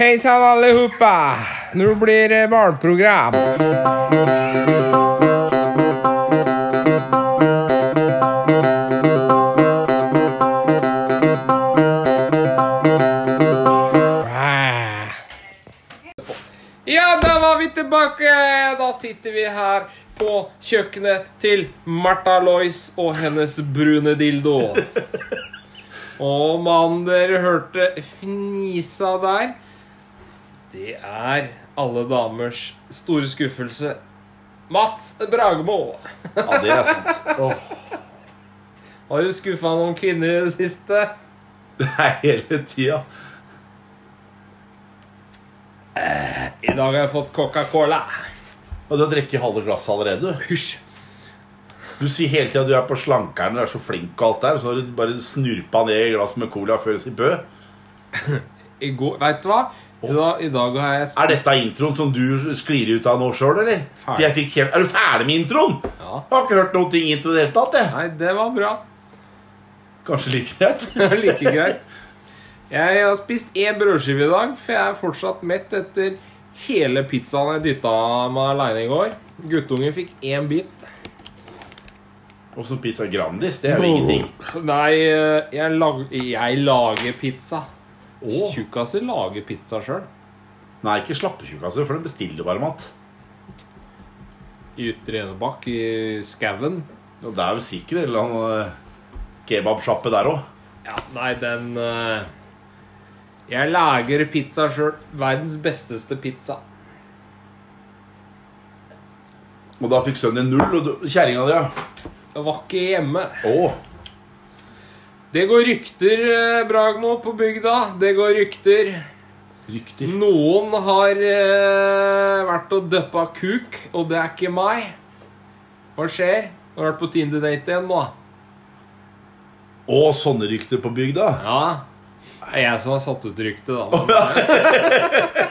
Hejsan allihopa! Nå blir det barnprogram. Ah. Ja, da var vi tilbake! Da sitter vi her på kjøkkenet til Martha Lois og hennes brune dildo. Og mannen dere hørte fnisa der, det er alle damers store skuffelse. Mats Bragemo. Ja, det er sant. Oh. Har du skuffa noen kvinner i det siste? er hele tida. I dag har jeg fått Coca-Cola. Og du har drukket halve glasset allerede, du. Hysj. Du sier hele tida du er på slankeren, du er så flink og alt der, så har du bare snurpa ned i glass med cola før du sier bø. I går Vet du hva? I dag, I dag har jeg Er dette introen som du sklir ut av nå sjøl, eller? Ferdig. Jeg fikk kjem... Er du ferdig med introen? Ja. Jeg har ikke hørt noe intro i det hele tatt, jeg. Nei, det var bra. Kanskje like greit. like greit. Jeg har spist én brødskive i dag, for jeg er fortsatt mett etter hele pizzaen jeg dytta meg aleine i går. Guttungen fikk én bit. Og så pizza Grandis, det er jo ingenting. Nei, eh, jeg, lag, jeg lager pizza. Åh. Tjukkaser lager pizza sjøl. Nei, ikke slappetjukkaser, for de bestiller bare mat. I Ytre Enebakk, i skauen. Det er vel sikkert en eller annen eh, kebabsjappe der òg. Ja, nei, den uh, Jeg lager pizza sjøl. Verdens besteste pizza. Og da fikk sønnen din null, og kjerringa di, ja. Jeg var ikke hjemme. Å, Det går rykter, eh, Bragmo, på bygda. Det går rykter. rykter. Noen har eh, vært og duppa kuk, og det er ikke meg. Hva skjer? Har vært på Tinder-date igjen nå? Å, sånne rykter på bygda. Ja. Det er jeg som har satt ut ryktet, da.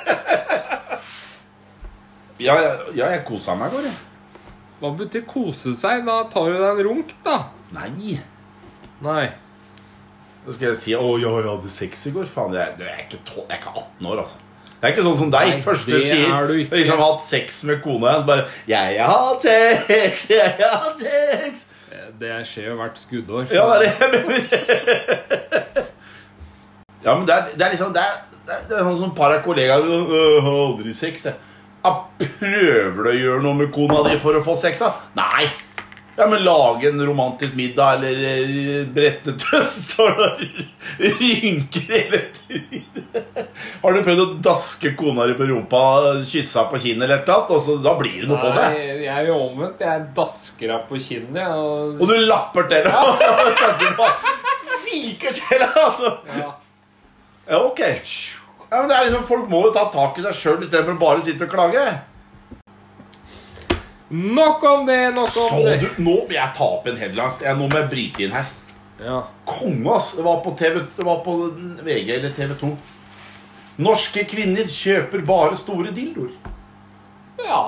Ja, ja, ja jeg kosa meg i går, jeg. Hva betyr kose seg? Da tar du deg en runk, da. Nei. Nei. Da skal jeg si å ja, jeg hadde sex i går. Faen, jeg, jeg, er ikke tol- jeg er ikke 18 år, altså. Det er ikke sånn som deg. Nei, Første du sier er du ikke. liksom hatt sex med kona igjen. Bare 'Jeg har hatt sex, jeg har hatt sex'. Det skjer jo hvert skuddår. Ja, det er det ja, men det er, det er liksom Det er, det er, det er sånn som par av kollegaer «Øh, har aldri sex. Jeg. Prøver du å gjøre noe med kona di for å få sex? da? Nei. Ja, men Lage en romantisk middag eller eh, brette tøst og rynker hele tiden. Har du prøvd å daske kona di på rumpa, kysse henne på kinnet eller noe? Og så, da blir det noe på det. Nei, jeg er jo omvendt. Jeg dasker henne på kinnet. Og... Og du lapper til henne! og så du på Fiker til henne! altså. Ja. Ja, ok. Ja, men det er liksom, Folk må jo ta tak i seg sjøl istedenfor bare å sitte og klage. Nok om det, nok om Så det. du, Nå jeg tar opp en headlines. Jeg, nå må jeg bryte inn her. Ja. Konge, ass. Det var på, TV, det var på VG eller TV 2. Norske kvinner kjøper bare store dildoer. ja.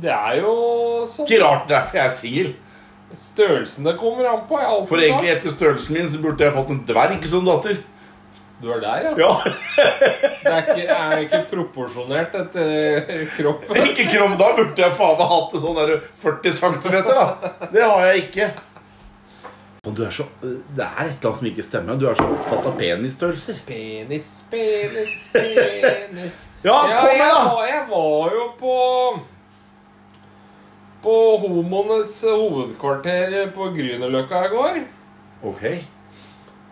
Det er jo sånn Ikke rart derfor jeg er singel. Størrelsen det kommer an på. For egentlig etter størrelsen min så burde jeg fått en dverg som datter. Du er der, ja. Ja, Det er ikke, er ikke proporsjonert etter kroppen. Ikke kropp, da burde jeg faen meg hatt sånn der 40 cm, da. Det har jeg ikke. Du er så, det er et eller annet som ikke stemmer. Du er så opptatt av penisstørrelser. Penis, penis, penis. Ja, kom med, da! var, jeg var jo på På homoenes hovedkvarter på Grünerløkka i går. Ok.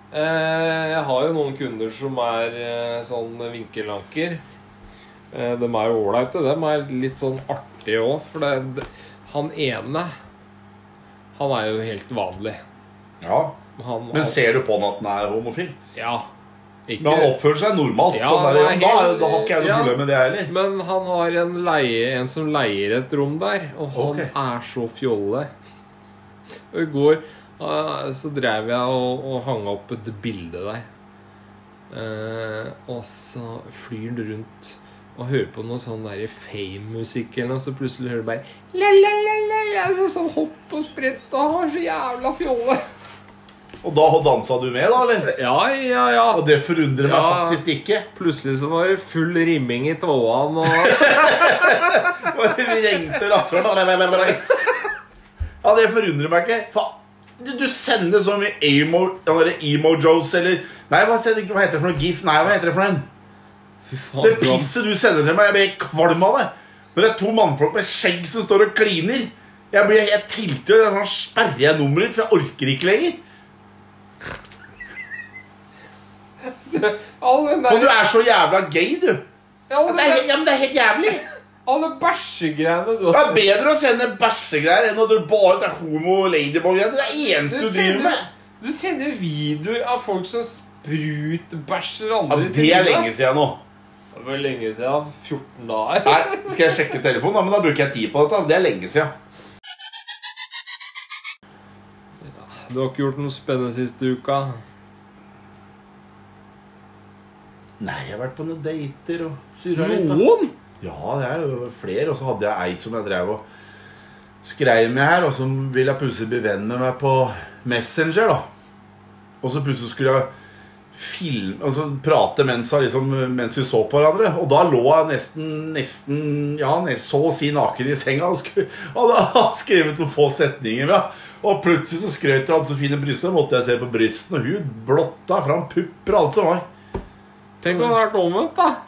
Eh, jeg har jo noen kunder som er eh, sånn vinkelanker. Eh, de er jo ålreite. De er litt sånn artige òg, for det, han ene Han er jo helt vanlig. Ja. Han, Men ser du på han at han er homofil? Ja. Ikke, Men han oppfører seg normalt. Ja, sånn der, han er da, da har ikke jeg noe ja. problem med det heller. Men han har en, leie, en som leier et rom der, og han okay. er så fjolle. Og går eh, så drev jeg og, og hang opp et bilde der. Eh, og så flyr han rundt og hører på noe sånn der fame-musikk eller noe, så plutselig hører du bare la, la, la, la, la, så Sånn hopp og sprett og har så jævla fjolle. Og da dansa du med, da, eller? Ja, ja, ja. Og det forundrer meg Ja. faktisk ikke. Plutselig så var det full rimming i tåene og Og vi ringte rasshøl. Ja, det forundrer meg ikke. Faen. Du, du sender så mye emo, eller emojos eller Nei, hva, heter det for noe? GIF? Nei, hva heter det for noe? Det pisset du sender til meg, jeg blir kvalm av det. Når det er to mannfolk med skjegg som står og kliner. Jeg, blir, helt tilter, og sånn sperrer jeg nummeret ditt, for jeg orker ikke lenger. All den For du er så jævla gay, du. den Det er, helt- ja, men det er helt jævlig. Alle bæsjegreiene du har Det er bedre å sende bæsjegreier enn at du bare tar homo-ladybug-greier. Det er det eneste du driver med. du sender videoer av folk som sprutbæsjer Ja, andre det er lenge siden nå. Det var lenge siden. 14 dager. Nei, Skal jeg sjekke telefonen? da, men da bruker jeg tid på dette. Det er lenge siden. Du har ikke gjort noe spennende siste uka? Nei, jeg har vært på noen dater og surra litt. Noen? Ja, det er jo flere. Og så hadde jeg ei som jeg drev og skrev med her, og som ville plutselig bli venn med meg på Messenger. da Og så plutselig skulle jeg film, Altså prate mens, liksom, mens vi så på hverandre. Og da lå jeg nesten, nesten Ja, så å si naken i senga og skulle, hadde skrevet noen få setninger. Ja. Og plutselig så skrøt jeg av så fine bryster, måtte jeg se på brystene, og hun blotta fram pupper og alt som var. Tenk om det hadde vært omvendt, da.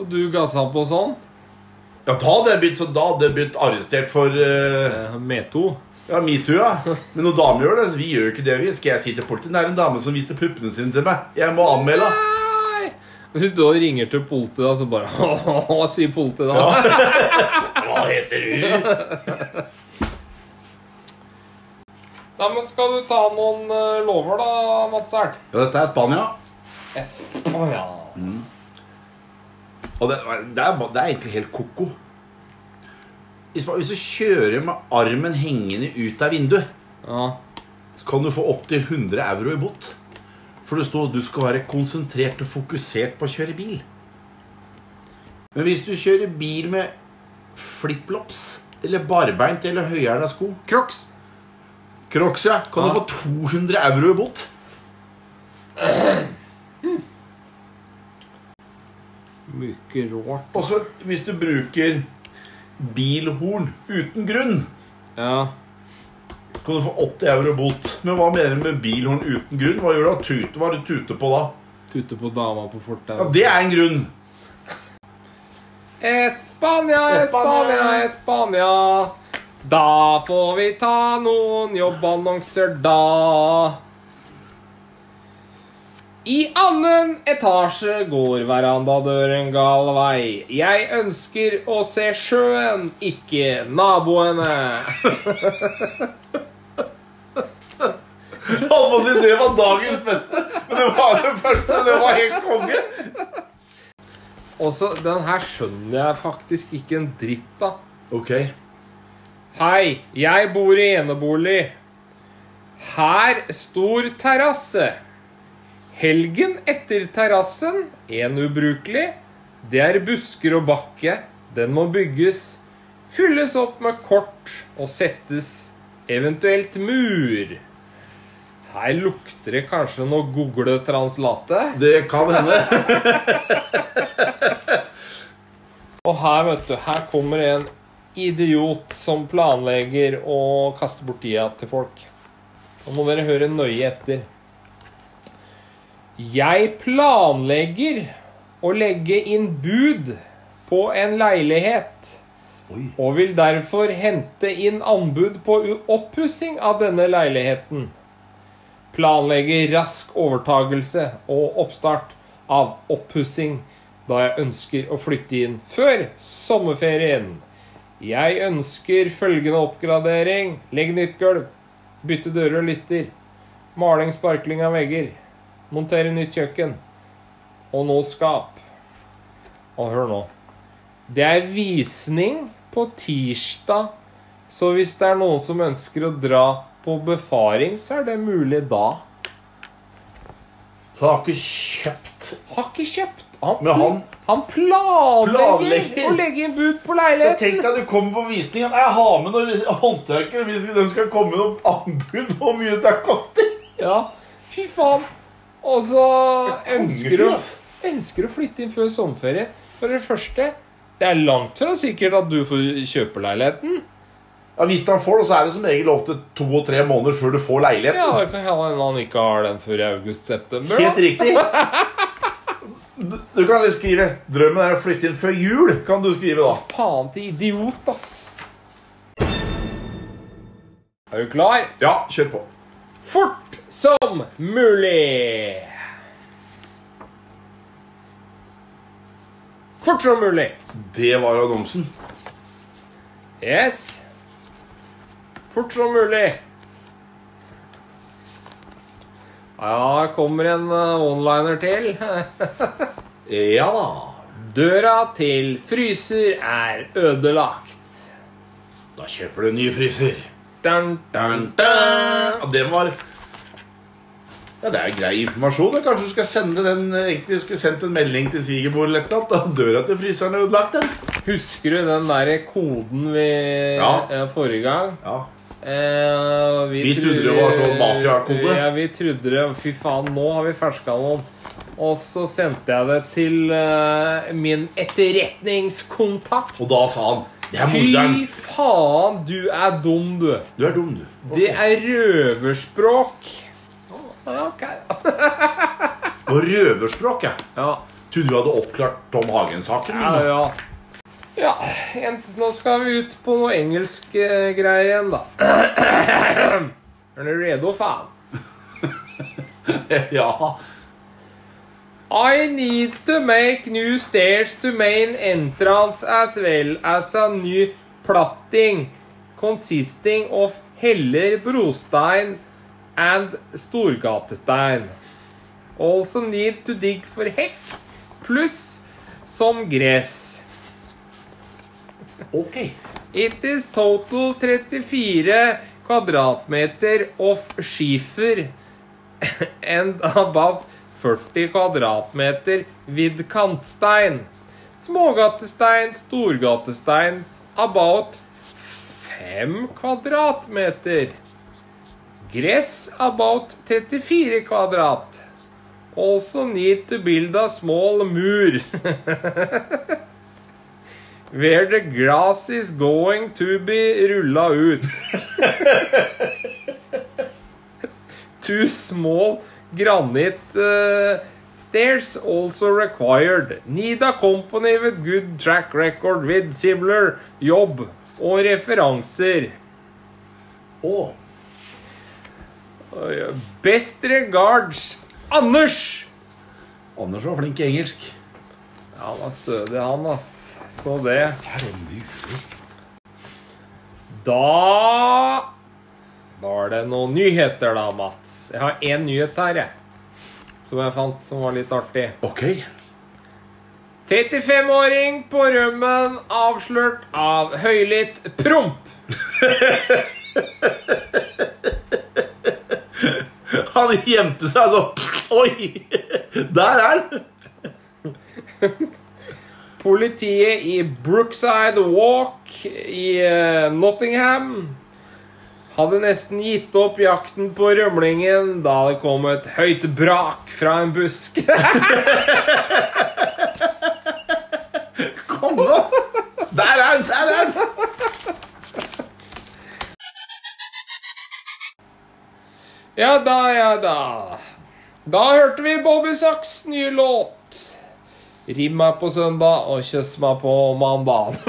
Og du gassa på sånn. Ja, da hadde jeg blitt, så da hadde jeg blitt arrestert for uh, Eh, Metoo. Ja, metoo, ja. Men noen damer gjør det. Vi gjør jo ikke det, vi. Skal jeg si til politiet? Det er en dame som viste puppene sine til meg. Jeg må anmelde. Nei! Hvis du da ringer til politiet, da, så bare Hva sier politiet da? Hva heter du? Nei, men skal du ta noen eh, lover, da, Mats Ert? Ja, dette er Spania. F. Oh, ja. Og det, det, er, det er egentlig helt ko-ko. Hvis hvis du kjører med armen hengende ut av vinduet, ja. så kan du få opptil 100 euro i bot. For det står du skal være konsentrert og fokusert på å kjøre bil. Men hvis du kjører bil med flipflops eller barbeint eller høyhæla sko Crocs. Crocs, ja. Kan Ja. du få 200 euro i bot? Mye rårt. Og så hvis du bruker bilhorn uten grunn, Ja. så kan du få 80 euro bot. Men hva mener du med bilhorn uten grunn? Hva gjør du da? Tute? Hva er det du tuter på da? Tute på dama på Ja, fortauet. Det er en grunn. Espania, Espania, Espania. Da får vi ta noen jobbannonser, da. I annen etasje går verandadøren gal vei. Jeg ønsker å se sjøen, ikke naboene. Holdt på å si det var dagens beste, men det var det første. Det var helt konge. Også, den her skjønner jeg faktisk ikke en dritt av. Ok. Hei, jeg bor i enebolig. Her stor terrasse. Helgen etter terrassen, en ubrukelig. Det er busker og bakke. Den må bygges. Fylles opp med kort og settes eventuelt mur. Her lukter det kanskje noe Google Translate. Det kan hende. Og her, vet du, her kommer en idiot som planlegger å kaste bort tida til folk. Nå må dere høre nøye etter. Jeg planlegger å legge inn bud på en leilighet. Oi. Og vil derfor hente inn anbud på oppussing av denne leiligheten. Planlegger rask overtagelse og oppstart av oppussing da jeg ønsker å flytte inn før sommerferien. Jeg ønsker følgende oppgradering. Legg nytt gulv. Bytte dører og lister. Maling, sparkling av vegger. Montere nytt kjøkken. Og nå skap. Og hør nå. Det er visning på tirsdag, så hvis det er noen som ønsker å dra på befaring, så er det mulig da. Så han har ikke kjøpt Har ikke kjøpt. Han, Men han han planlegger, Planlegger. å legge inn bud på leiligheten. Så Tenk deg du kommer på visning. Jeg har med noen håndverkere. De skal komme med noen anbud på hvor mye det koster. Ja, fy faen. Og så ønsker du, ønsker å flytte inn før sommerferien. For det første, det er langt fra sikkert at du får kjøpe leiligheten. Ja, Hvis han får det, så er det som regel ofte to og tre måneder før du får leiligheten. Ja, det kan hende han ikke har den før i august-september. Helt riktig. Du, du kan litt skrive 'Drømmen er å flytte inn før jul'. Kan du skrive da Faen til idiot, ass. Er du klar? Ja, kjør på. Fort som mulig. Fort som mulig. Det var annonsen. Yes. Fort som mulig. Ja, kommer en uh, onliner til. Ja da. Døra til fryser er ødelagt. Da kjøper du en ny fryser. Dun, Dun, dun. Den det var Ja, det er grei informasjon. da. Kanskje du skal sende den Egentlig skulle sendt en melding til svigermor eller noe. Da døra til fryseren er ødelagt, den. Husker du den der koden vi Ja. eh, forrige gang? Ja. Eh, Vi trodde det var sånn mafiakode. Ja, vi trodde det. Fy faen, nå har vi ferska noen. Og så sendte jeg det til uh, min etterretningskontakt. Og da sa han Det er Fy faen, du er dum, du. Du er dum, du. Det er røverspråk. Ja, ok. Og røverspråk, ja. Ja, Trodde du hadde oppklart Tom Hagen-saken. ja. ja. Ja, nå skal vi ut på noe engelsk eh, greier igjen, da. Er du redo, faen? ja. I need to make new stairs to main entrance as well as a new platting consisting of heller brostein and storgatestein. Also need to dig for hekk pluss som gress. Ok. It is total 34 kvadratmeter of skifer and about 40 kvadratmeter vid kantstein. Smågatestein, storgatestein, about 5 kvadratmeter. Gress, about 34 kvadrat. Also need to build a small mur. Where the grass is going to be rulla ut. Two small granite uh, stairs also required. Need a company with good track record with similar jobb og referanser. Å. Best regards Anders! Anders var flink i engelsk. Ja, han var stødig, han, ass. Så det. Da er det noen nyheter, da, Mats. Jeg har én nyhet her, jeg. Som jeg fant som var litt artig. Ok. 35-åring på rømmen avslørt av høylytt promp. Han gjemte seg altså Oi! Der er han! Politiet i Brookside Walk i eh, Nottingham hadde nesten gitt opp jakten på rømlingen da det kom et høyt brak fra en busk. Konge, altså! Der er han! Der er han! Ja da, ja da. Da hørte vi Bobby Sacks nye låt. Rim meg på søndag og kjøss meg på mandag.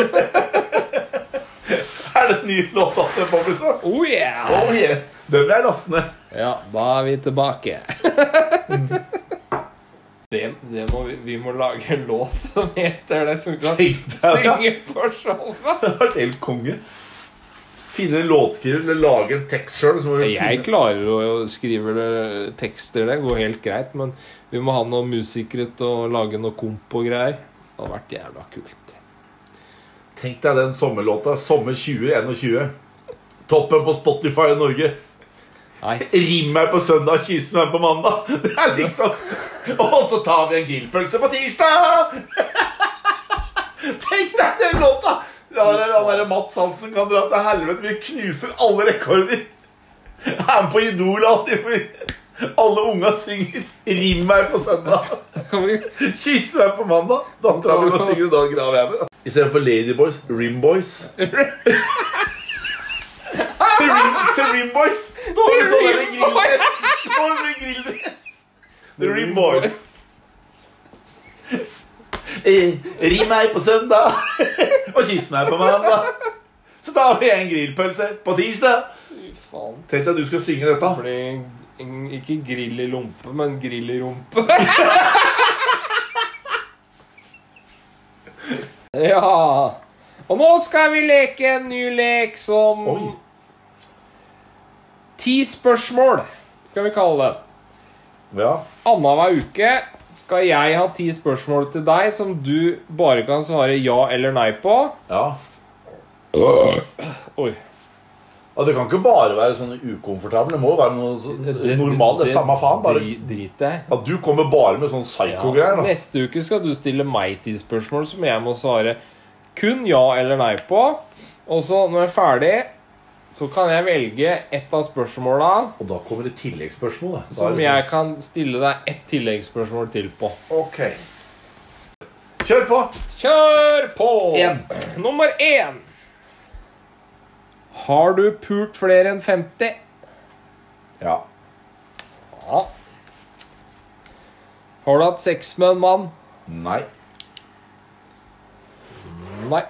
Er det en ny låt til Bobby Socks? Oh yeah! Oh, yeah. Den ble jeg laste. Ja, da er vi tilbake. Det, det må vi, vi må lage en låt som heter det, som kan synge på showet. Det vært helt konge. Finne en låtskriver eller lage en tekst sjøl. Jeg klarer å skrive tekster, det går helt greit, men vi må ha noen musikere til å lage noe komp og greier. Det hadde vært jævla kult. Tenk deg den sommerlåta. Sommer 2021. Toppen på Spotify i Norge. Nei. Rim meg på søndag, kyss meg på mandag. Det er liksom Og så tar vi en grillpølse på tirsdag! Tenk deg den låta! La det- Han derre Mats Hansen kan dra til helvete. Vi knuser alle rekorder. Er med på Idol alltid. Alle unga synger 'Rim meg på søndag'. Kysse 'Kyss meg på mandag'. Dattera mi synger, og 'Da graver jeg meg'. Istedenfor Ladyboys, Rimboys. Til Rim, til Rimboys står det sånn der med grilldress. The Rimboys. Rim meg på søndag og kyss meg på mandag. Så tar vi en grillpølse på tirsdag. Faen. Tenk deg at du skal synge dette. Det blir ikke grill i lompe, men grill i rumpe. ja. Og nå skal vi leke en ny lek som Oi. Ti spørsmål, skal vi kalle det. Ja. Annenhver uke skal jeg ha ti spørsmål til deg som du bare kan svare ja eller nei på. ja. Oi. Og det kan ikke bare være sånn ukomfortabel. Det må jo være noe så- normalt. Det er samme faen. Bare Drit deg. at du kommer bare med sånn psyko-greier. Ja. Neste uke skal du stille meg ti spørsmål som jeg må svare kun ja eller nei på. Og så når jeg er ferdig, så kan jeg velge ett av spørsmåla Og da kommer det tilleggsspørsmål. da. Da som jeg kan stille deg ett tilleggsspørsmål til på. sånn, Ok. Kjør på! Kjør på! En. Nummer én. Har du pult flere enn 50? Ja. Ja. Har du hatt sex med en mann? Nei. Nei.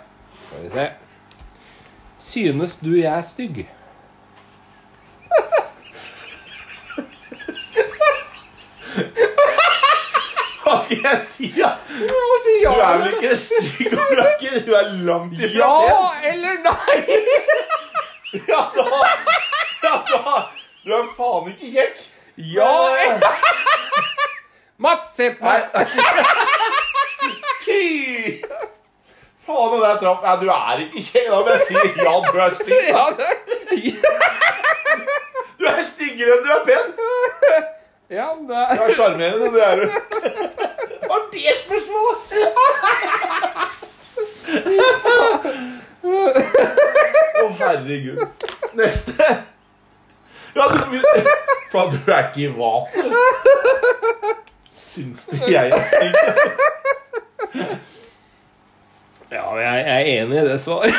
Skal vi se. Synes du jeg er stygg? Hva skal jeg si, da? Si Du er vel ikke stygg og brakke? Du er langt ifra Ja eller nei? Ja, da, ja, da. Du er faen ikke kjekk. Ja Mats, se på meg. Faen, det der traff Nei, du er ikke kjekk. Da må jeg si ja, du er stygg. Ja, det, Du er styggere enn du er pen. ja, det Du er er sjarmerende, det er du. Hva er det spørsmålet? Å, herregud. Neste. Ja, du Faen, du er ikke i vater. Syns du jeg er stygg? Ja, jeg jeg er enig i det svaret.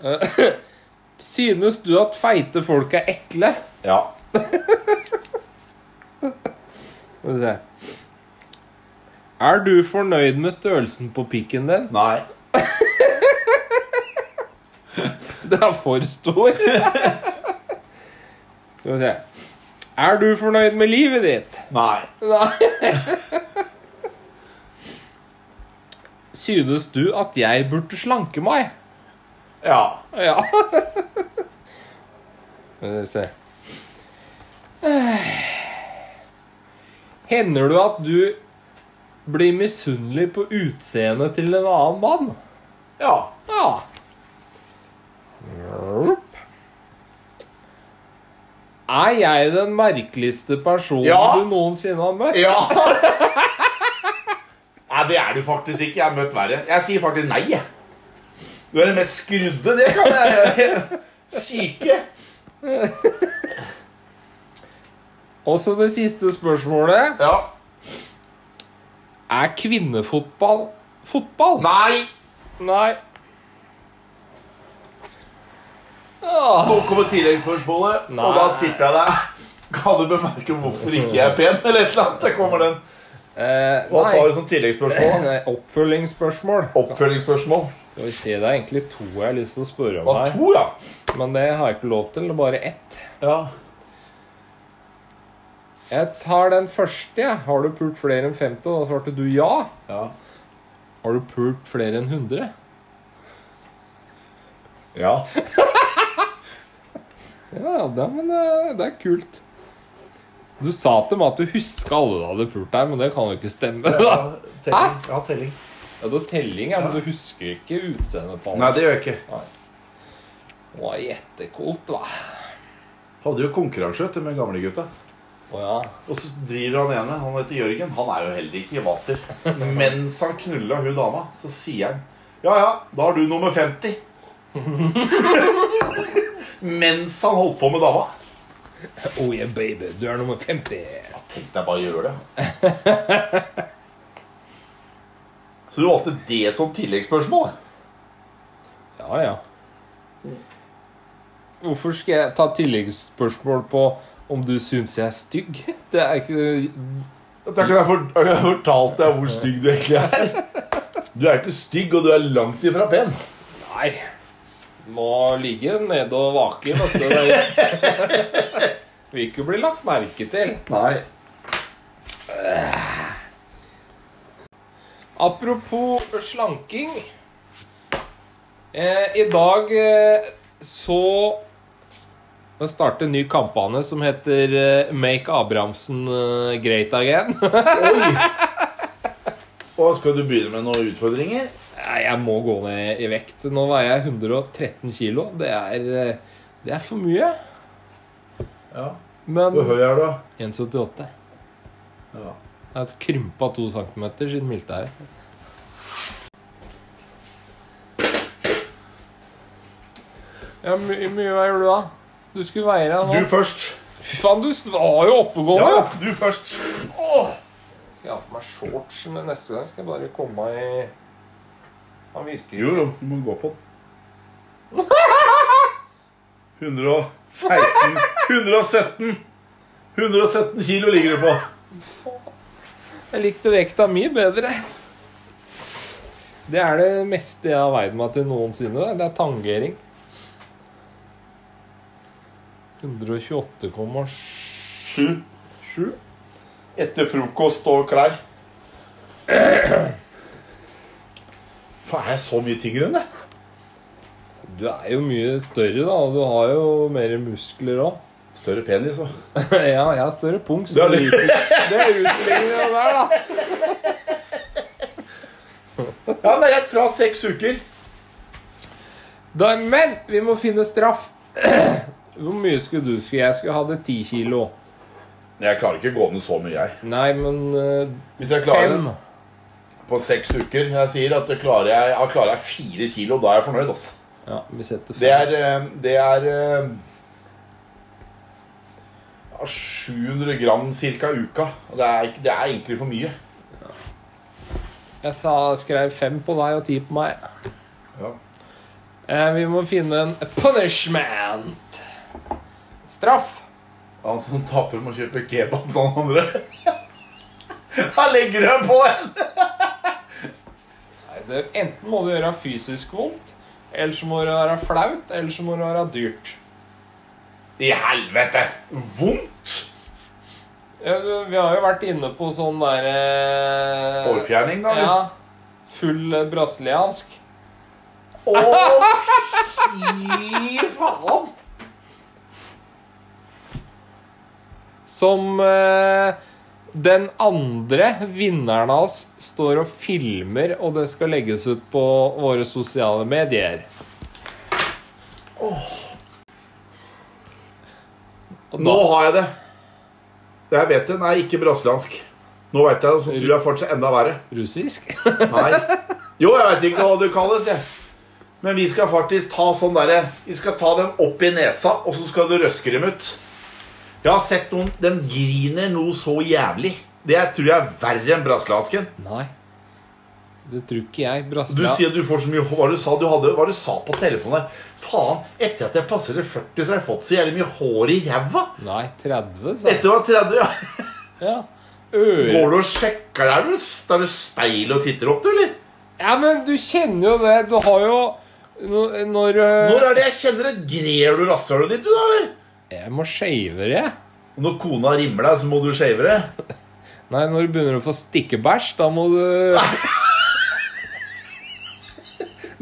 Synes du at feite folk er ekle? Ja. Skal vi se. Er du fornøyd med størrelsen på pikken din? Nei. Den er for stor. Skal vi se. Er du fornøyd med livet ditt? Nei. Nei. Synes du at jeg burde slanke meg? Ja. Ja. Skal vi se. Hender det at du blir misunnelig på utseendet til en annen mann? Ja. Ja. Er jeg den merkeligste personen Ja. du noensinne har møtt? Ja. Nei, det er du faktisk ikke. Jeg har møtt verre. Jeg sier faktisk nei. jeg. Du er den mest skrudde. Det kan jeg Syke. Og så det siste spørsmålet. Ja. Er kvinnefotball fotball? Nei. Nei. Åh. Nå kommer tilleggsspørsmålet, og da tipper jeg deg. Kan du bemerke hvorfor ikke jeg er pen, eller et eller annet? Der kommer den. Eh, Hva tar du som tilleggsspørsmål? Nei, Oppfølgingsspørsmål. Oppfølgingsspørsmål. Skal vi se, Det er egentlig to jeg har lyst til å spørre om Hva, her. to, ja. Men det har jeg ikke lov til. Det er bare ett. ja. Jeg tar den første. Har du pult flere enn 50? Da svarte du ja. Ja. Har du pult flere enn 100? ja. Ja, men det, det er kult. Du sa til meg at du huska alle du hadde pult der, men det kan jo ikke stemme. da. Telling. Ja, telling. Ja, Du har telling, ja, men du husker ikke utseendet på Nei, det gjør jeg ikke. Det var jettekult, hva. Hadde jo konkurranse vet du, med gamlegutta. Oh, ja. Og så driver han ene, han heter Jørgen, han er jo heller ikke i vater. Mens han knulla hun dama, så sier han Ja, ja, da har du nummer 50. Mens han holdt på med dama. Oh yeah, baby. Du er nummer 50. Tenk deg bare å gjøre det. Så du valgte det som tilleggsspørsmål? Ja, ja. Hvorfor skal jeg ta tilleggsspørsmål på om du syns jeg er stygg? Det er ikke Da kan jeg, for, jeg har fortalt deg hvor stygg du egentlig er. Du er ikke stygg, og du er langt ifra pen. Nei. Må ligge nede og vake, vet du. Vil ikke bli lagt merke til. Nei. Apropos slanking. Eh, I dag eh, så det starter en ny kampanje som heter eh, Make Abrahamsen eh, great again. Oi! Og skal du begynne med noen utfordringer? Jeg må gå ned i vekt. Nå veier jeg 113 kilo. Det er, eh, det er for mye. Ja. Men Hvor høy er du? da? 1,78. Ja. Jeg har krympa to centimeter siden militæret. Ja, mye, mye veier du, da? Du skulle veie deg nå. Du først. Fy faen, du var jo oppegående! Ja, du først. Åh. Skal jeg ha på meg shorts men neste gang? Skal jeg bare komme i Han virker Jo, jo, du må gå på den. 116 117 117 kilo ligger du på. Jeg likte vekta mi bedre. Det er det meste jeg har veid meg til noensinne. Det er tangering. 128,7. Etter frokost og klær. Faen, er jeg så mye tyngre enn det? Du er jo mye større, da. og Du har jo mer muskler òg. Større penis, da. ja, jeg har større pung, så det er utligninga der, da. Ja, det er rett fra seks uker. da. Men vi må finne straff. Hvor mye skulle du skulle Jeg skulle ha det ti kilo. Jeg klarer ikke gå ned så mye, jeg. Nei, men uh, Hvis jeg klarer fem. på seks uker Jeg sier at klarer jeg, jeg klarer jeg fire kilo, da er jeg fornøyd. Altså. Ja, vi setter fem. Det er eh, Det er eh, ja, 700 gram ca. uka. Det er, det er egentlig for mye. Jeg sa, skrev fem på deg og ti på meg. Ja. Eh, vi må finne en punishment. Straff. Han som taper, må kjøpe kebab til han andre. Han legger du på en! Enten må du gjøre fysisk vondt, eller så må det være flaut, eller så må det være dyrt. I helvete! Vondt! Ja, vi har jo vært inne på sånn der eh, Hårfjerning, da? eller? Ja. Full eh, brasiliansk. Å, fy faen! Som eh, den andre vinneren av oss står og filmer, og det skal legges ut på våre sosiale medier. Oh. Nå har jeg det. Jeg vet det. Nei, ikke brasiliansk. Nå vet jeg det, så tror jeg fortsatt enda verre. russisk? Nei. Jo, jeg vet ikke hva det kalles, jeg. Men vi skal faktisk ta sånn derre Vi skal ta dem opp i nesa, og så skal du røske dem ut. Jeg har sett noen Den griner noe så jævlig. Det tror jeg er verre enn brasiliansken. Nei. Det tror ikke jeg. Du sier sier du får så mye Hva du sa du hadde Hva du sa på telefonen? Faen, etter at jeg passerer 40, så har jeg fått så jævlig mye hår i ræva. Nei, 30, sa jeg. Etter ha 30, ja. Ja. Øre. Går du og sjekker der? du? er du speil og titter opp, du, eller? ja, men du kjenner jo det. Du har jo Når, når eh, Når er det jeg kjenner det? Grer du rasshølet ditt, du, da, eller? Jeg må shave det. Når kona rimmer deg, så må du shave det. Nei, når du begynner å få stikkebæsj, da må du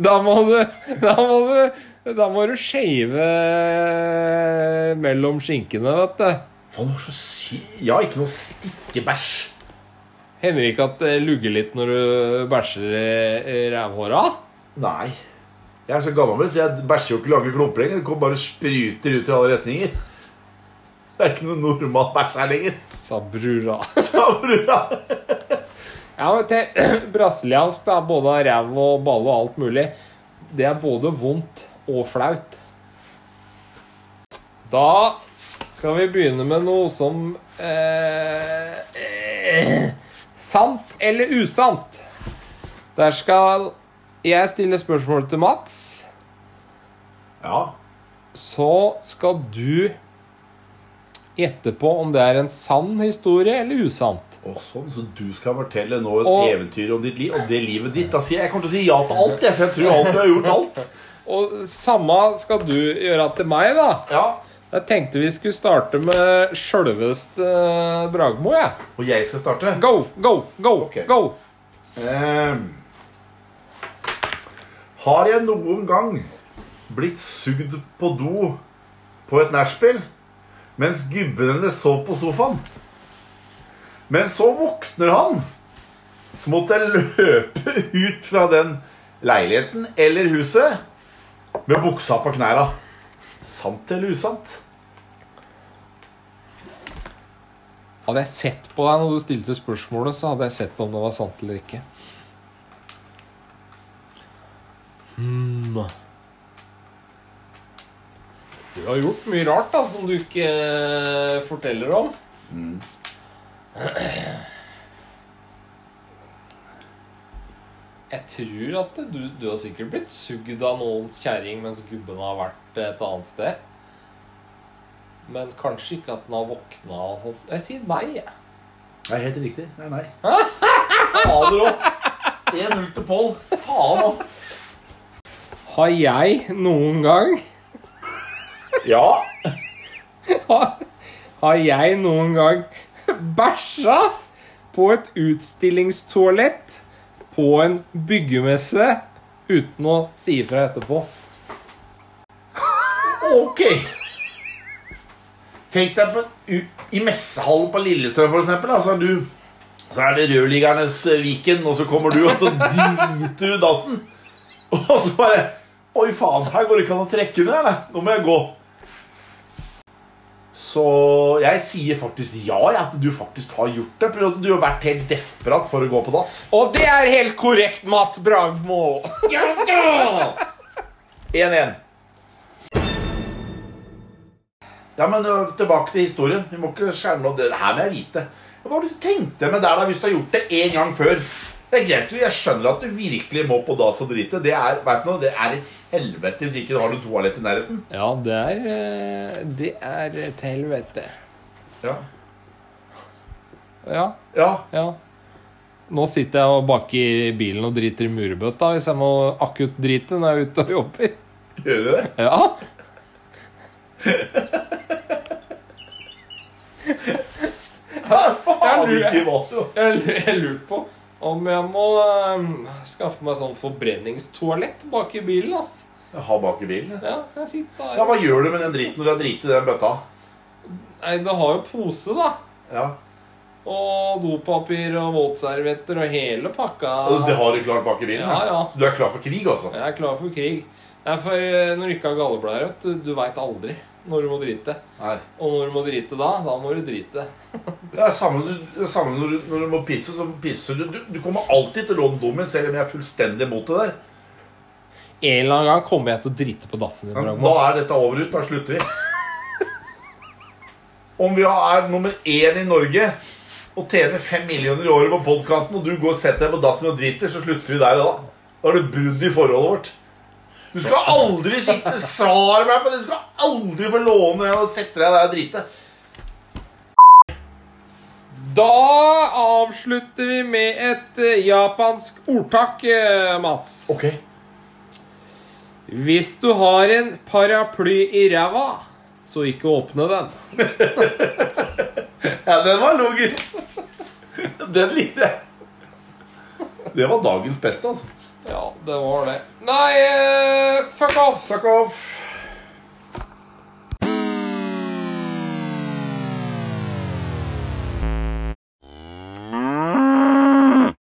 Da må du Da må du Da må du shave mellom skinkene, vet du. Faen, du er så syk. Jeg har ikke noe stikkebæsj. Hender det ikke at det lugger litt når du bæsjer i rævhåra? Nei. Jeg er så gammel, så jeg bæsjer jo ikke lange klumper lenger. Det bare spruter ut i alle retninger. Det er ikke noe normal bæsj her lenger. Sa brura. Sa brura. Ja, men til brasiliansk, da. Både ræv og balle og alt mulig. Det er både vondt og flaut. Da Skal vi begynne med noe som eh, eh, Sant eller usant? Der skal jeg stiller spørsmål til Mats. Ja. Så skal du gjette på om det er en sann historie eller usant. Og sånn, Så du skal fortelle nå et Og- eventyr om ditt liv og det livet ditt. Da sier jeg, jeg kommer til å si ja til alt, jeg, for jeg tror alt du har gjort alt. Og samme skal du gjøre til meg, da. Ja. Jeg tenkte vi skulle starte med sjølveste Bragmo, jeg. Og jeg skal starte. Go, go, go, okay. go! Ehm. Har jeg noen gang blitt sugd på do på et nachspiel mens gubben hennes sov på sofaen? Men så våkner han. Så måtte jeg løpe ut fra den leiligheten eller huset med buksa på knæra. Sant eller usant? Hadde jeg sett på deg når du stilte spørsmålet, så hadde jeg sett om det var sant eller ikke. Hmm. Du har gjort mye rart da, som du ikke eh, forteller om. Jeg tror at du, du har sikkert blitt sugd av noens kjerring mens gubben har vært et annet sted. Men kanskje ikke at den har våkna og sånt. Jeg sier nei, jeg. Det er helt riktig. Nei, nei. Fader òg. 1-0 til Pål. Faen òg. Har jeg noen gang Ja. Har jeg noen gang bæsja på et utstillingstoalett på en byggemesse uten å si ifra etterpå? Ok. Tenk deg på, i messehallen på Lillestrøm, for eksempel. Da, så, du, så er det rødliggernes eh, Viken, og så kommer du, og så driter du dassen. Og så bare Oi, faen, her går det ikke an å trekke under, eller? Nå må jeg gå. Så jeg sier faktisk ja, at du faktisk har gjort det. For du har vært helt desperat for å gå på dass. Og det er helt korrekt, Mats Bragmo! 1-1. Ja, men tilbake til historien. Vi må ikke skjerme opp det. Det her med jeg vite. Hva var det du tenkte med der da, hvis du har gjort det én gang før? Det er greit, Jeg skjønner at du virkelig må på dass og drite. Det er, noe, det er et helvete hvis ikke du har noe toalett i nærheten. Ja, det er eh, Det er et helvete. Ja. Ja, ja. ja. Nå sitter jeg bak i bilen og driter i murbøtta hvis jeg må akutt drite når jeg er ute og jobber. Gjør du det? Ja. Faen, lurer- ikke mat, du, altså. Jeg, jeg lurer på om jeg må eh, skaffe meg sånn forbrenningstoalett bak i bilen. ass. Har bak i bilen. Ja. Kan jeg sitte ja. Hva gjør du med den driten når du har driti i den bøtta? Nei, du har jo pose, da. Ja. Og dopapir og våtservietter og hele pakka. Og Det har du klart bak i bilen? Ja, ja. Du er klar for krig, altså? Jeg er klar for krig. Nei, for eh, når du ikke har galleblære, du, du veit aldri når du må drite. Nei. Og når du må drite da, da må du drite. Det er samme, det er samme når, du, når du må pisse, så pisser du. Du, du kommer alltid til å låne dummen, selv om jeg er fullstendig imot det der. En eller annen gang kommer jeg til å drite på dassen din. Da er dette over ut. Da slutter vi. Om vi er nummer én i Norge og tjener fem millioner i året på podkasten, og du går og setter deg på dassen og driter, så slutter vi der og da. Da er det brudd i forholdet vårt. Du skal aldri sitte Svar meg på det! Du skal aldri få låne og sette deg der og drite. Da avslutter vi med et eh, japansk ordtak, eh, Mats. Ok. Hvis du har en paraply i ræva, så ikke åpne den. Ja, den var logisk. Den likte jeg. Det var dagens beste, altså. Ja, det var det. Nei, eh, fuck off! Fuck off.